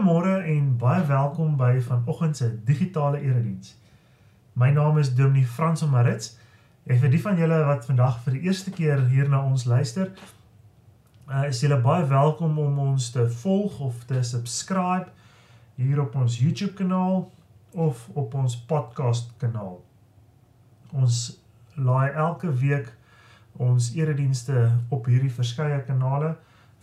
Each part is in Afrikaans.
Goeiemôre en baie welkom by vanoggend se digitale erediens. My naam is Dominee Frans van Marits. En vir die van julle wat vandag vir die eerste keer hier na ons luister, uh, is julle baie welkom om ons te volg of te subscribe hier op ons YouTube kanaal of op ons podcast kanaal. Ons laai elke week ons eredienste op hierdie verskeie kanale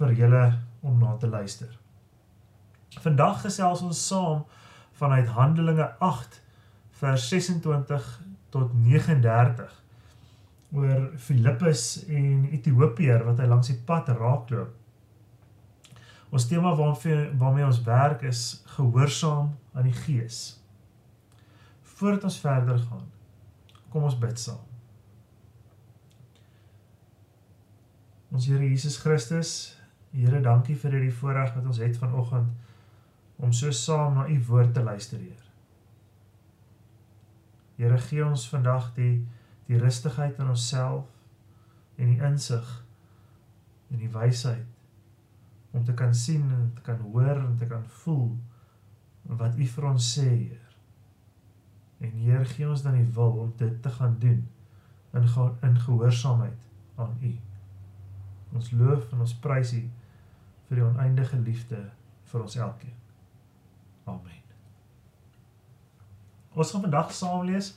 vir julle om na te luister. Vandag gesels ons saam vanuit Handelinge 8 vers 26 tot 39 oor Filippus en Ethiopiër wat hy langs die pad raakloop. Ons tema waarmee waarmee ons werk is gehoorsaam aan die Gees. Voordat ons verder gaan, kom ons bid saam. Ons Here Jesus Christus, Here, dankie vir hierdie voorreg wat ons het vanoggend om so saam na u woord te luister, Heer. Here gee ons vandag die die rustigheid in onsself en die insig en die wysheid om te kan sien en te kan hoor en te kan voel wat u vir ons sê, Heer. En Heer gee ons dan die wil om dit te gaan doen in in gehoorsaamheid aan u. Ons loof en ons prys u vir die oneindige liefde vir ons elkeen. Amen. Ons gaan vandag saam lees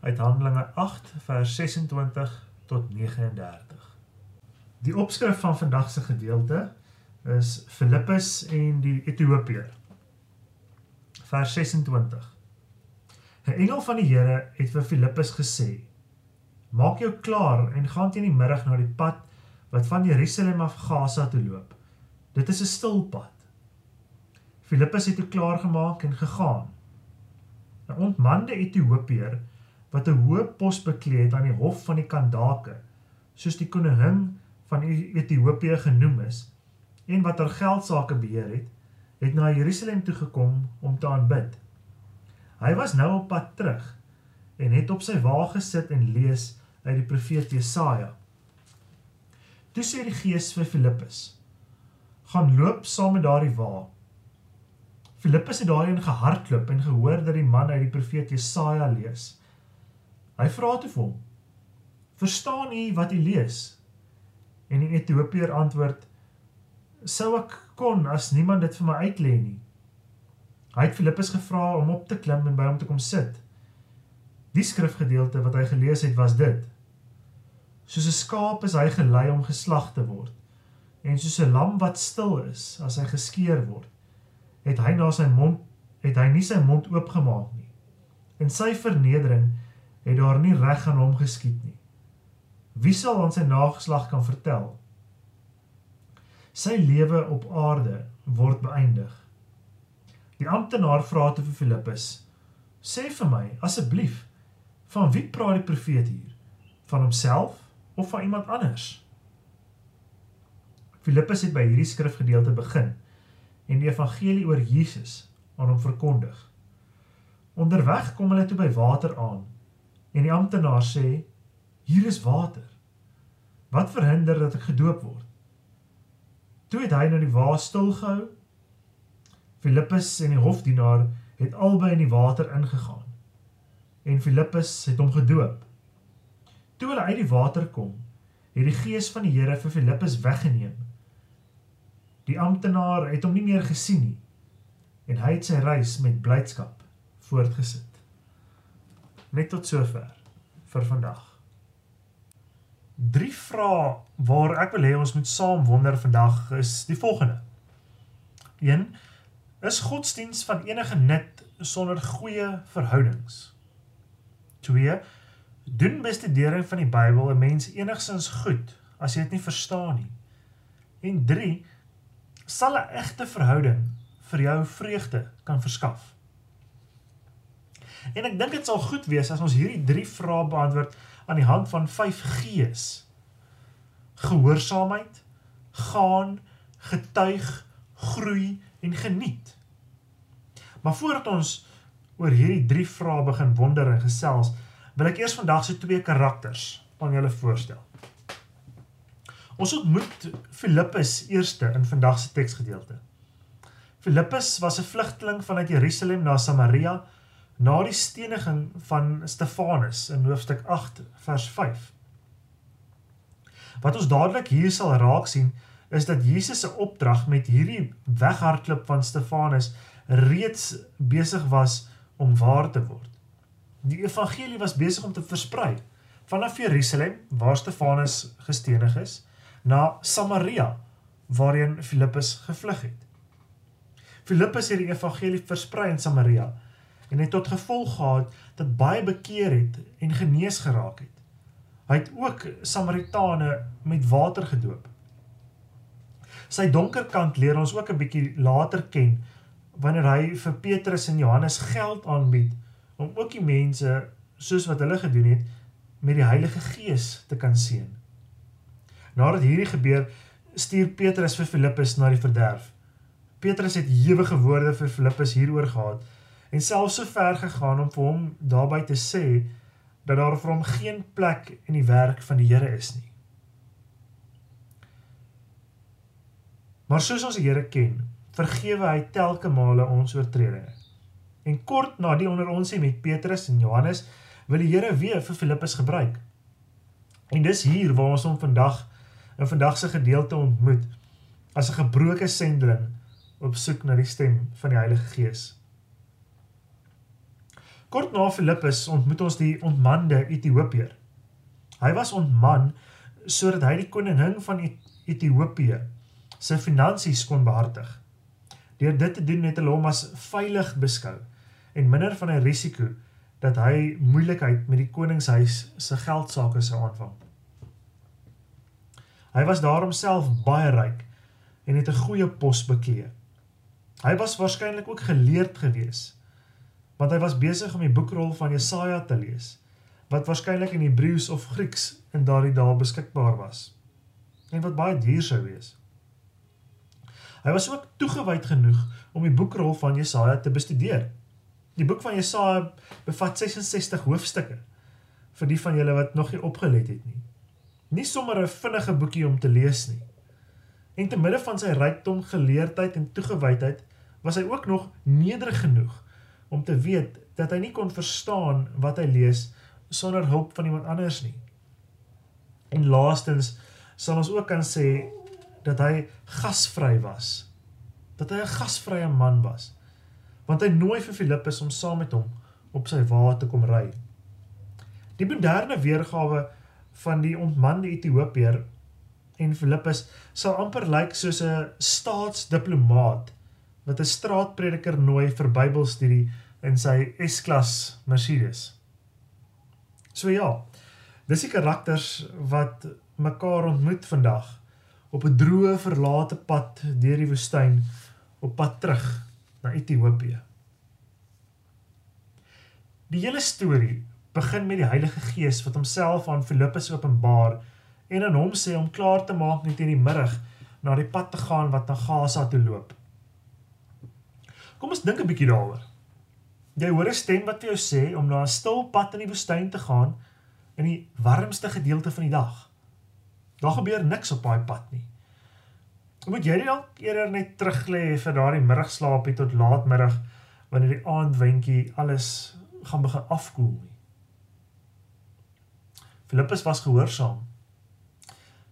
uit Handelinge 8 vers 26 tot 39. Die opskrif van vandag se gedeelte is Filippus en die Ethiopiër. Vers 26. 'n Engel van die Here het vir Filippus gesê: Maak jou klaar en gaan teen die middag na die pad wat van Jerusalem af Gaza toe loop. Dit is 'n stil pad. Filippus het toe klaar gemaak en gegaan. 'n Ontmande Ethiopiër wat 'n hoë pos bekleed het aan die hof van die Kandake, soos die koningin van Ethiopië genoem is, en wat haar geldsaake beheer het, het na Jerusalem toe gekom om te aanbid. Hy was nou op pad terug en het op sy wa gesit en lees uit die profeet Jesaja. Toe sê die Gees vir Filippus: "Gaan loop saam met daardie wa." Filippus het daarin gehardloop en gehoor dat die man uit die profeet Jesaja lees. Hy vra toe vir hom: "Verstaan u wat u lees?" En die Ethiopiër antwoord: "Sou ek kon as niemand dit vir my uitlê nie." Hy het Filippus gevra om op te klim en by hom te kom sit. Die skrifgedeelte wat hy gelees het was dit: Soos 'n skaap is hy gelei om geslag te word, en soos 'n lam wat stil is as hy geskeer word het hy na sy mond het hy nie sy mond oopgemaak nie. In sy vernedering het daar nie reg aan hom geskied nie. Wie sal aan sy nageslag kan vertel? Sy lewe op aarde word beëindig. Die amptenaar vra te vir Filippus: "Sê vir my asseblief, van wie praat die profeet hier? Van homself of van iemand anders?" Filippus het by hierdie skrifgedeelte begin en die evangelie oor Jesus aan hom verkondig. Onderweg kom hulle toe by water aan en die amptenaar sê: "Hier is water. Wat verhinder dat ek gedoop word?" Toe het hy na die wa stil gehou. Filippus en die hofdienaar het albei in die water ingegaan. En Filippus het hom gedoop. Toe hulle uit die water kom, het die gees van die Here vir Filippus weggeneem Die amptenaar het hom nie meer gesien nie en hy het sy reis met blydskap voortgesit. Net tot sover vir vandag. Drie vrae waar ek wil hê ons moet saam wonder vandag is die volgende. 1 Is godsdiens van enige nut sonder goeie verhoudings? 2 Doen bestudering van die Bybel 'n mens enigsins goed as jy dit nie verstaan nie? En 3 sal 'n egte verhouding vir jou vreugde kan verskaf. En ek dink dit sal goed wees as ons hierdie drie vrae beantwoord aan die hand van 5 G's. Gehoorsaamheid, gaan, getuig, groei en geniet. Maar voordat ons oor hierdie drie vrae begin wonder en gesels, wil ek eers vandag se twee karakters aan julle voorstel. Ons ontmoet Filippus eerste in vandag se teksgedeelte. Filippus was 'n vlugteling vanuit Jerusalem na Samaria na die steniging van Stefanus in hoofstuk 8 vers 5. Wat ons dadelik hier sal raak sien, is dat Jesus se opdrag met hierdie weghardloop van Stefanus reeds besig was om waar te word. Die evangelie was besig om te versprei vanaf Jerusalem waar Stefanus gestenig is na Samaria waarheen Filippus gevlug het. Filippus het die evangelie versprei in Samaria en het tot gevolg gehad dat baie bekeer het en genees geraak het. Hy het ook Samaritane met water gedoop. Sy donker kant leer ons ook 'n bietjie later ken wanneer hy vir Petrus en Johannes geld aanbied om ook die mense soos wat hulle gedoen het met die Heilige Gees te kan seën. Nadat hierdie gebeur, stuur Petrus vir Filippus na die verderf. Petrus het ewige woorde vir Filippus hieroor gehad en selfs so ver gegaan om vir hom daarby te sê dat daar vir hom geen plek in die werk van die Here is nie. Maar soos ons die Here ken, vergewe hy telke male ons oortredinge. En kort na die onder ons met Petrus en Johannes wil die Here weer vir Filippus gebruik. En dis hier waar ons hom vandag in vandag se gedeelte ontmoet as 'n gebroke sendeling op soek na die stem van die Heilige Gees. Kort na Filippus ontmoet ons die ontmande Ethiopiër. Hy was ontman sodat hy die koningin van Ethiopië sy finansies kon behartig. Deur dit te doen het hulle hom as veilig beskou en minder van 'n risiko dat hy moeilikheid met die koningshuis se geldsaake sou aanvang. Hy was daarom self baie ryk en het 'n goeie pos beklee. Hy was waarskynlik ook geleerd gewees want hy was besig om die boekrol van Jesaja te lees wat waarskynlik in Hebreëus of Grieks in daardie dae beskikbaar was en wat baie duur sou wees. Hy was ook toegewyd genoeg om die boekrol van Jesaja te bestudeer. Die boek van Jesaja bevat 66 hoofstukke vir die van julle wat nog nie opgelet het nie. Nie sommer 'n vinnige boekie om te lees nie. En te midde van sy rykdom, geleerdheid en toegewydheid was hy ook nog nederig genoeg om te weet dat hy nie kon verstaan wat hy lees sonder hulp van iemand anders nie. En laastens sal ons ook kan sê dat hy gasvry was. Dat hy 'n gasvrye man was. Want hy nooi vir Filippus om saam met hom op sy wa te kom ry. Die moderne weergawe van die ontmande Ethiopiër en Filippus sal amper lyk soos 'n staatsdiplomaat wat 'n straatprediker nooi vir Bybelstudie in sy S-klas Mercedes. So ja, dis die karakters wat mekaar ontmoet vandag op 'n droë verlate pad deur die woestyn op pad terug na Ethiopië. Die hele storie begin met die Heilige Gees wat homself aan Filippus openbaar en aan hom sê om klaar te maak net in die middag na die pad te gaan wat na Gaza toe loop. Kom ons dink 'n bietjie daaroor. Jy hoor 'n stem wat vir jou sê om na 'n stil pad in die woestyn te gaan in die warmste gedeelte van die dag. Daar gebeur niks op daai pad nie. Moet jy dalk eerder net terug lê vir daardie middagslaapie tot laatmiddag wanneer die aandwindjie alles gaan begin afkoel nie. Filippus was gehoorsaam.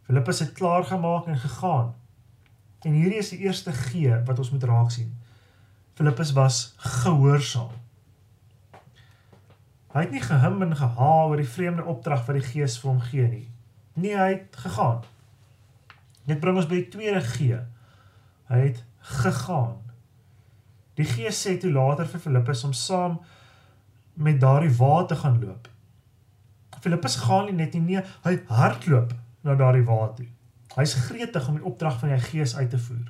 Filippus het klaar gemaak en gegaan. En hierdie is die eerste G wat ons moet raak sien. Filippus was gehoorsaam. Hy het nie gehim en geha oor die vreemde opdrag wat die Gees vir hom gee nie. Nee, hy het gegaan. Dit bring ons by die tweede G. Hy het gegaan. Die Gees sê toe later vir Filippus om saam met daardie wa te gaan loop. Filippus gaan nie net nie, nee, hy hardloop na daardie wa toe. Hy's gretig om die opdrag van die Gees uit te voer.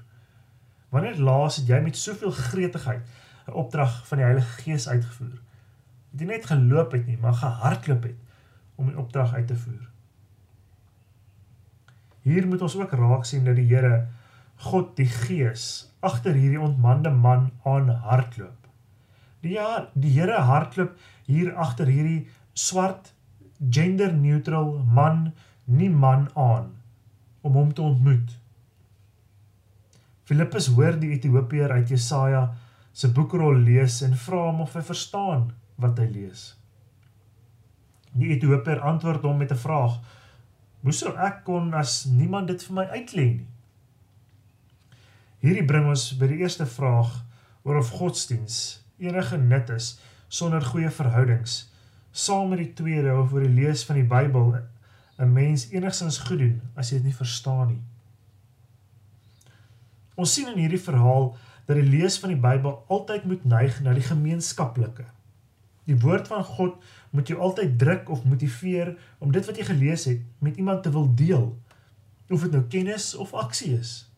Wanneer laas het jy met soveel gretigheid 'n opdrag van die Heilige Gees uitgevoer? Het jy net geloop het nie, maar gehardloop het om die opdrag uit te voer? Hier moet ons ook raak sien dat die Here God die Gees agter hierdie ontmande man aan hardloop. Die ja, die Here hardloop hier agter hierdie swart gender neutral man nie man aan om hom te ontmoet. Filippus hoor die Ethiopiër uit Jesaja se boekrol lees en vra hom of hy verstaan wat hy lees. Die Ethiopiër antwoord hom met 'n vraag: "Hoe sou ek kon as niemand dit vir my uitlê nie?" Hierdie bring ons by die eerste vraag oor of godsdiens enige nut is sonder goeie verhoudings. Saam met die tweede of oor die lees van die Bybel 'n mens enigstens goed doen as jy dit nie verstaan nie. Ons sien in hierdie verhaal dat die lees van die Bybel altyd moet neig na die gemeenskaplike. Die woord van God moet jou altyd druk of motiveer om dit wat jy gelees het met iemand te wil deel, of dit nou kennis of aksie is.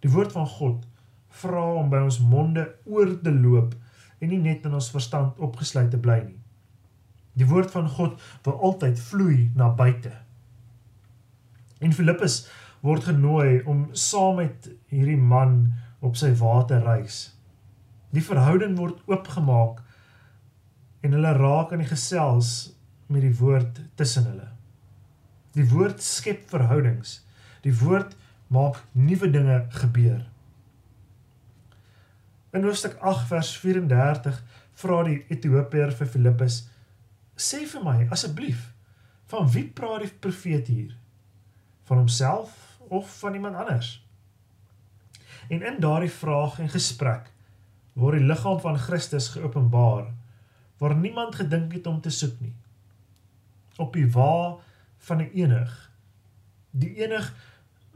Die woord van God vra om by ons monde oor te loop en nie net in ons verstand opgesluit te bly nie. Die woord van God wil altyd vloei na buite. En Filippus word genooi om saam met hierdie man op sy waterreis. Die verhouding word oopgemaak en hulle raak aan die gesels met die woord tussen hulle. Die woord skep verhoudings. Die woord maak nuwe dinge gebeur. In hoofstuk 8 vers 34 vra die Ethiopiër vir Filippus: "Sê vir my asseblief, van wie praat die profeet hier? Van homself of van iemand anders?" En in daardie vraag en gesprek word die liggaam van Christus geopenbaar waar niemand gedink het om te soek nie. Op die wa van 'n enig. Die enig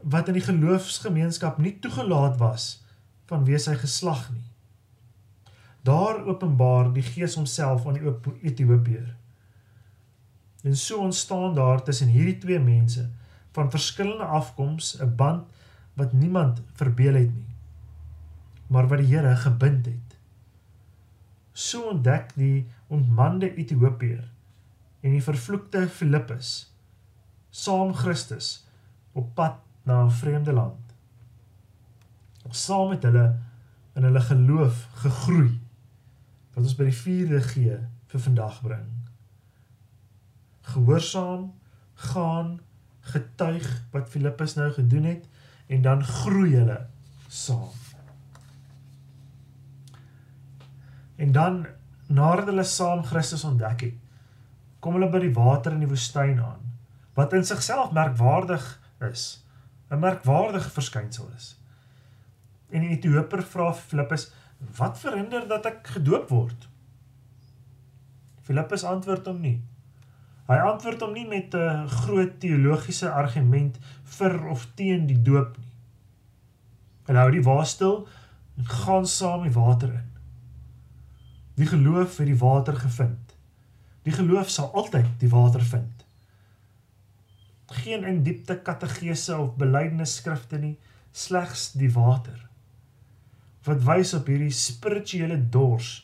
wat in die geloofsgemeenskap nie toegelaat was vanweë sy geslag nie. Daar openbaar die Gees homself aan die Ethiopiër. En so ontstaan daar tussen hierdie twee mense van verskillende afkoms 'n band wat niemand verbeel het nie, maar wat die Here gebind het. So ontdek die ontmande Ethiopiër en die vervloekte Filippus saam Christus op pad na 'n vreemde land. Saam met hulle in hulle geloof gegroei wat ons by die 4de G vir vandag bring. Gehoorsaam, gaan, getuig wat Filippus nou gedoen het en dan groei hulle saam. En dan nadat hulle saam Christus ontdek het, kom hulle by die water in die woestyn aan wat in sigself merkwaardig is 'n merkwaardige verskynsel is. En die Ethiopier vra Filippus, "Wat verhinder dat ek gedoop word?" Filippus antwoord hom nie. Hy antwoord hom nie met 'n groot teologiese argument vir of teen die doop nie. Hy hou die waar stil en gaan saam die water in. Die geloof het die water gevind. Die geloof sal altyd die water vind geen in diepte kategese of belydenisskrifte nie, slegs die water. Wat wys op hierdie spirituele dors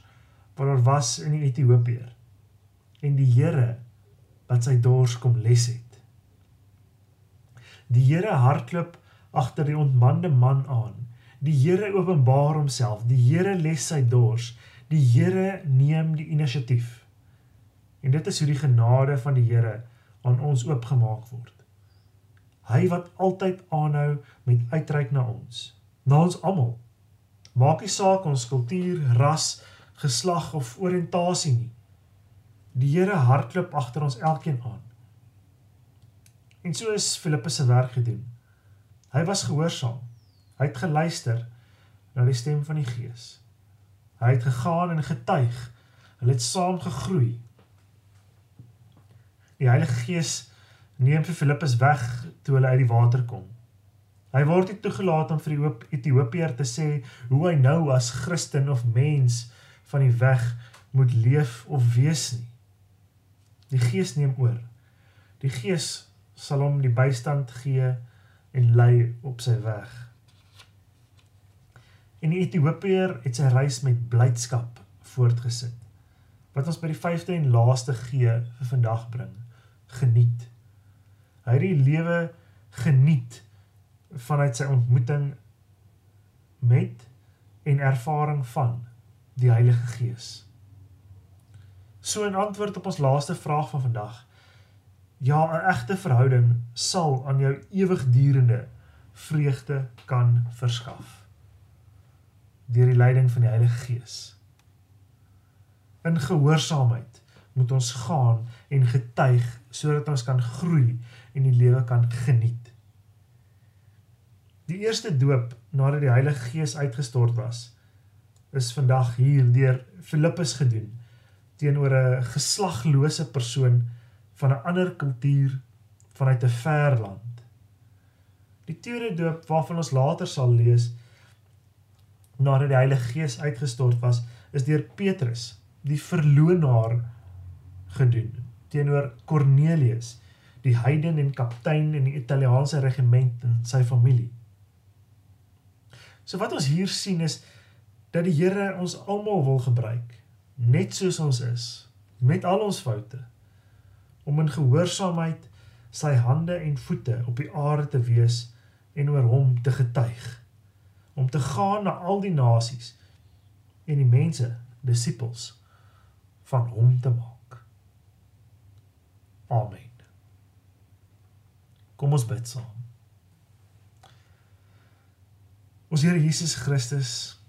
wat daar was in die Ethiopiër. En die Here wat sy dors kom les het. Die Here hardloop agter die ontmande man aan. Die Here openbaar homself. Die Here les sy dors. Die Here neem die inisiatief. En dit is hoe die genade van die Here aan ons oopgemaak word. Hy wat altyd aanhou met uitreik na ons, na ons almal. Maak nie saak ons kultuur, ras, geslag of oriëntasie nie. Die Here hardloop agter ons elkeen aan. En so is Filippus se werk gedoen. Hy was gehoorsaam. Hy het geluister na die stem van die Gees. Hy het gegaan en getuig. Hulle het saam gegroei. Die Heilige Gees neem vir Filippus weg toe hulle uit die water kom. Hy word nie toegelaat om vir die Ethiopiër te sê hoe hy nou as Christen of mens van die weg moet leef of wees nie. Die Gees neem oor. Die Gees sal hom die bystand gee en lei op sy weg. En die Ethiopiër het sy reis met blydskap voortgesit. Wat ons by die 5de en laaste G vir vandag bring. Geniet. Hy het die lewe geniet vanuit sy ontmoeting met en ervaring van die Heilige Gees. So in antwoord op ons laaste vraag van vandag. Ja, 'n egte verhouding sal aan jou ewigdurende vreugde kan verskaf deur die leiding van die Heilige Gees. In gehoorsaamheid moet ons gaan en getuig sodat ons kan groei en die lewe kan geniet. Die eerste doop nadat die Heilige Gees uitgestort was, is vandag hier deur Filippus gedoen teenoor 'n geslaglose persoon van 'n ander kultuur vanuit 'n ver land. Die tweede doop waarvan ons later sal lees nadat die Heilige Gees uitgestort was, is deur Petrus, die verloonaar gedoen teenoor Cornelius, die heiden en kaptein in die Italiaanse regiment en sy familie. So wat ons hier sien is dat die Here ons almal wil gebruik, net soos ons is, met al ons foute, om in gehoorsaamheid sy hande en voete op die aarde te wees en oor hom te getuig om te gaan na al die nasies en die mense disippels van hom te maak. Amen. Kom ons bid saam. Ons Here Jesus Christus,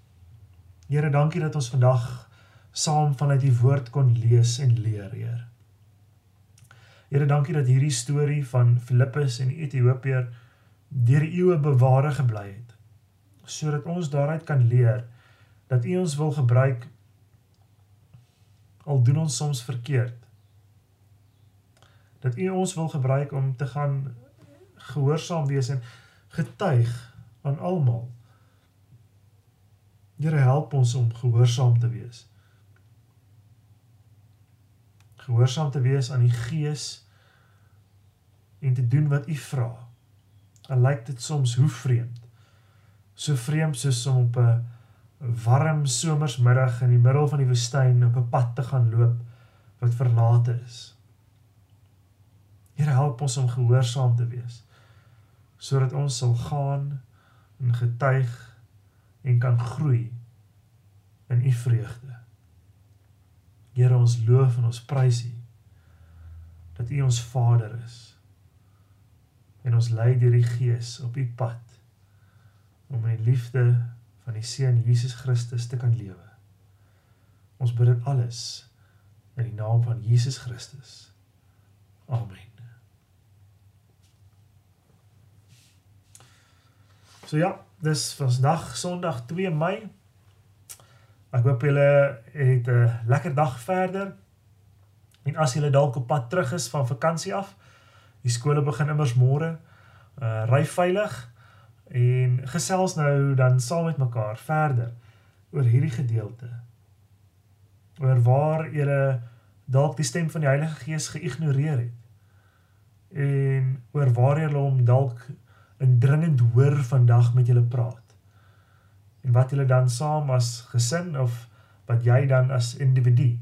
Here, dankie dat ons vandag saam vanuit die woord kon lees en leer, Heer. Here, dankie dat hierdie storie van Filippus en die Ethiopiër deur eeue beware gebly het sodat ons daaruit kan leer dat U ons wil gebruik al doen ons soms verkeerd. Dat U ons wil gebruik om te gaan gehoorsaam wees en getuig aan almal. Here help ons om gehoorsaam te wees. Gehoorsaam te wees aan die Gees en te doen wat U vra. Al lyk dit soms hoe vreemd so vreemd soos om op 'n warm somersmiddag in die middel van die woestyn op 'n pad te gaan loop wat verlate is. Here help ons om gehoorsaam te wees sodat ons sal gaan en getuig en kan groei in u vreugde. Here ons loof en ons prys u dat u ons Vader is en ons lei deur die Gees op u pad om in die liefde van die Seun Jesus Christus te kan lewe. Ons bid dit alles in die naam van Jesus Christus. Amen. So ja, dis vandag Sondag 2 Mei. Ek hoop julle het 'n lekker dag verder. En as julle dalk op pad terug is van vakansie af, die skole begin immers môre. Uh ry veilig en gesels nou dan saam met mekaar verder oor hierdie gedeelte. Oor waar jy dalk die stem van die Heilige Gees geïgnoreer het. En oor waar jy hom dalk indringend hoor vandag met julle praat. En wat julle dan saam as gesin of wat jy dan as individu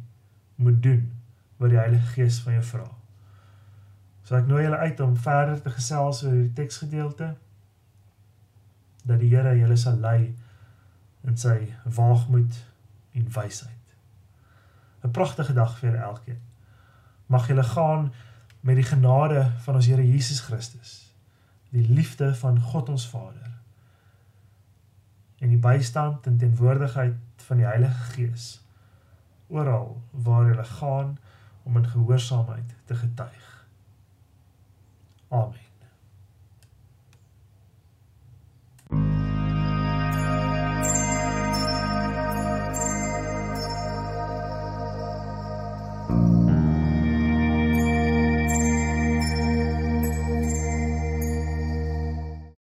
moet doen wat die Heilige Gees van jou vra. So ek nooi julle uit om verder te gesels oor hierdie teksgedeelte dat die Here julle sal lei in sy waagmoed en wysheid. 'n Pragtige dag vir julle elkeen. Mag julle gaan met die genade van ons Here Jesus Christus, die liefde van God ons Vader en die bystand en teenwoordigheid van die Heilige Gees oral waar jy gaan om in gehoorsaamheid te getuig. Amen.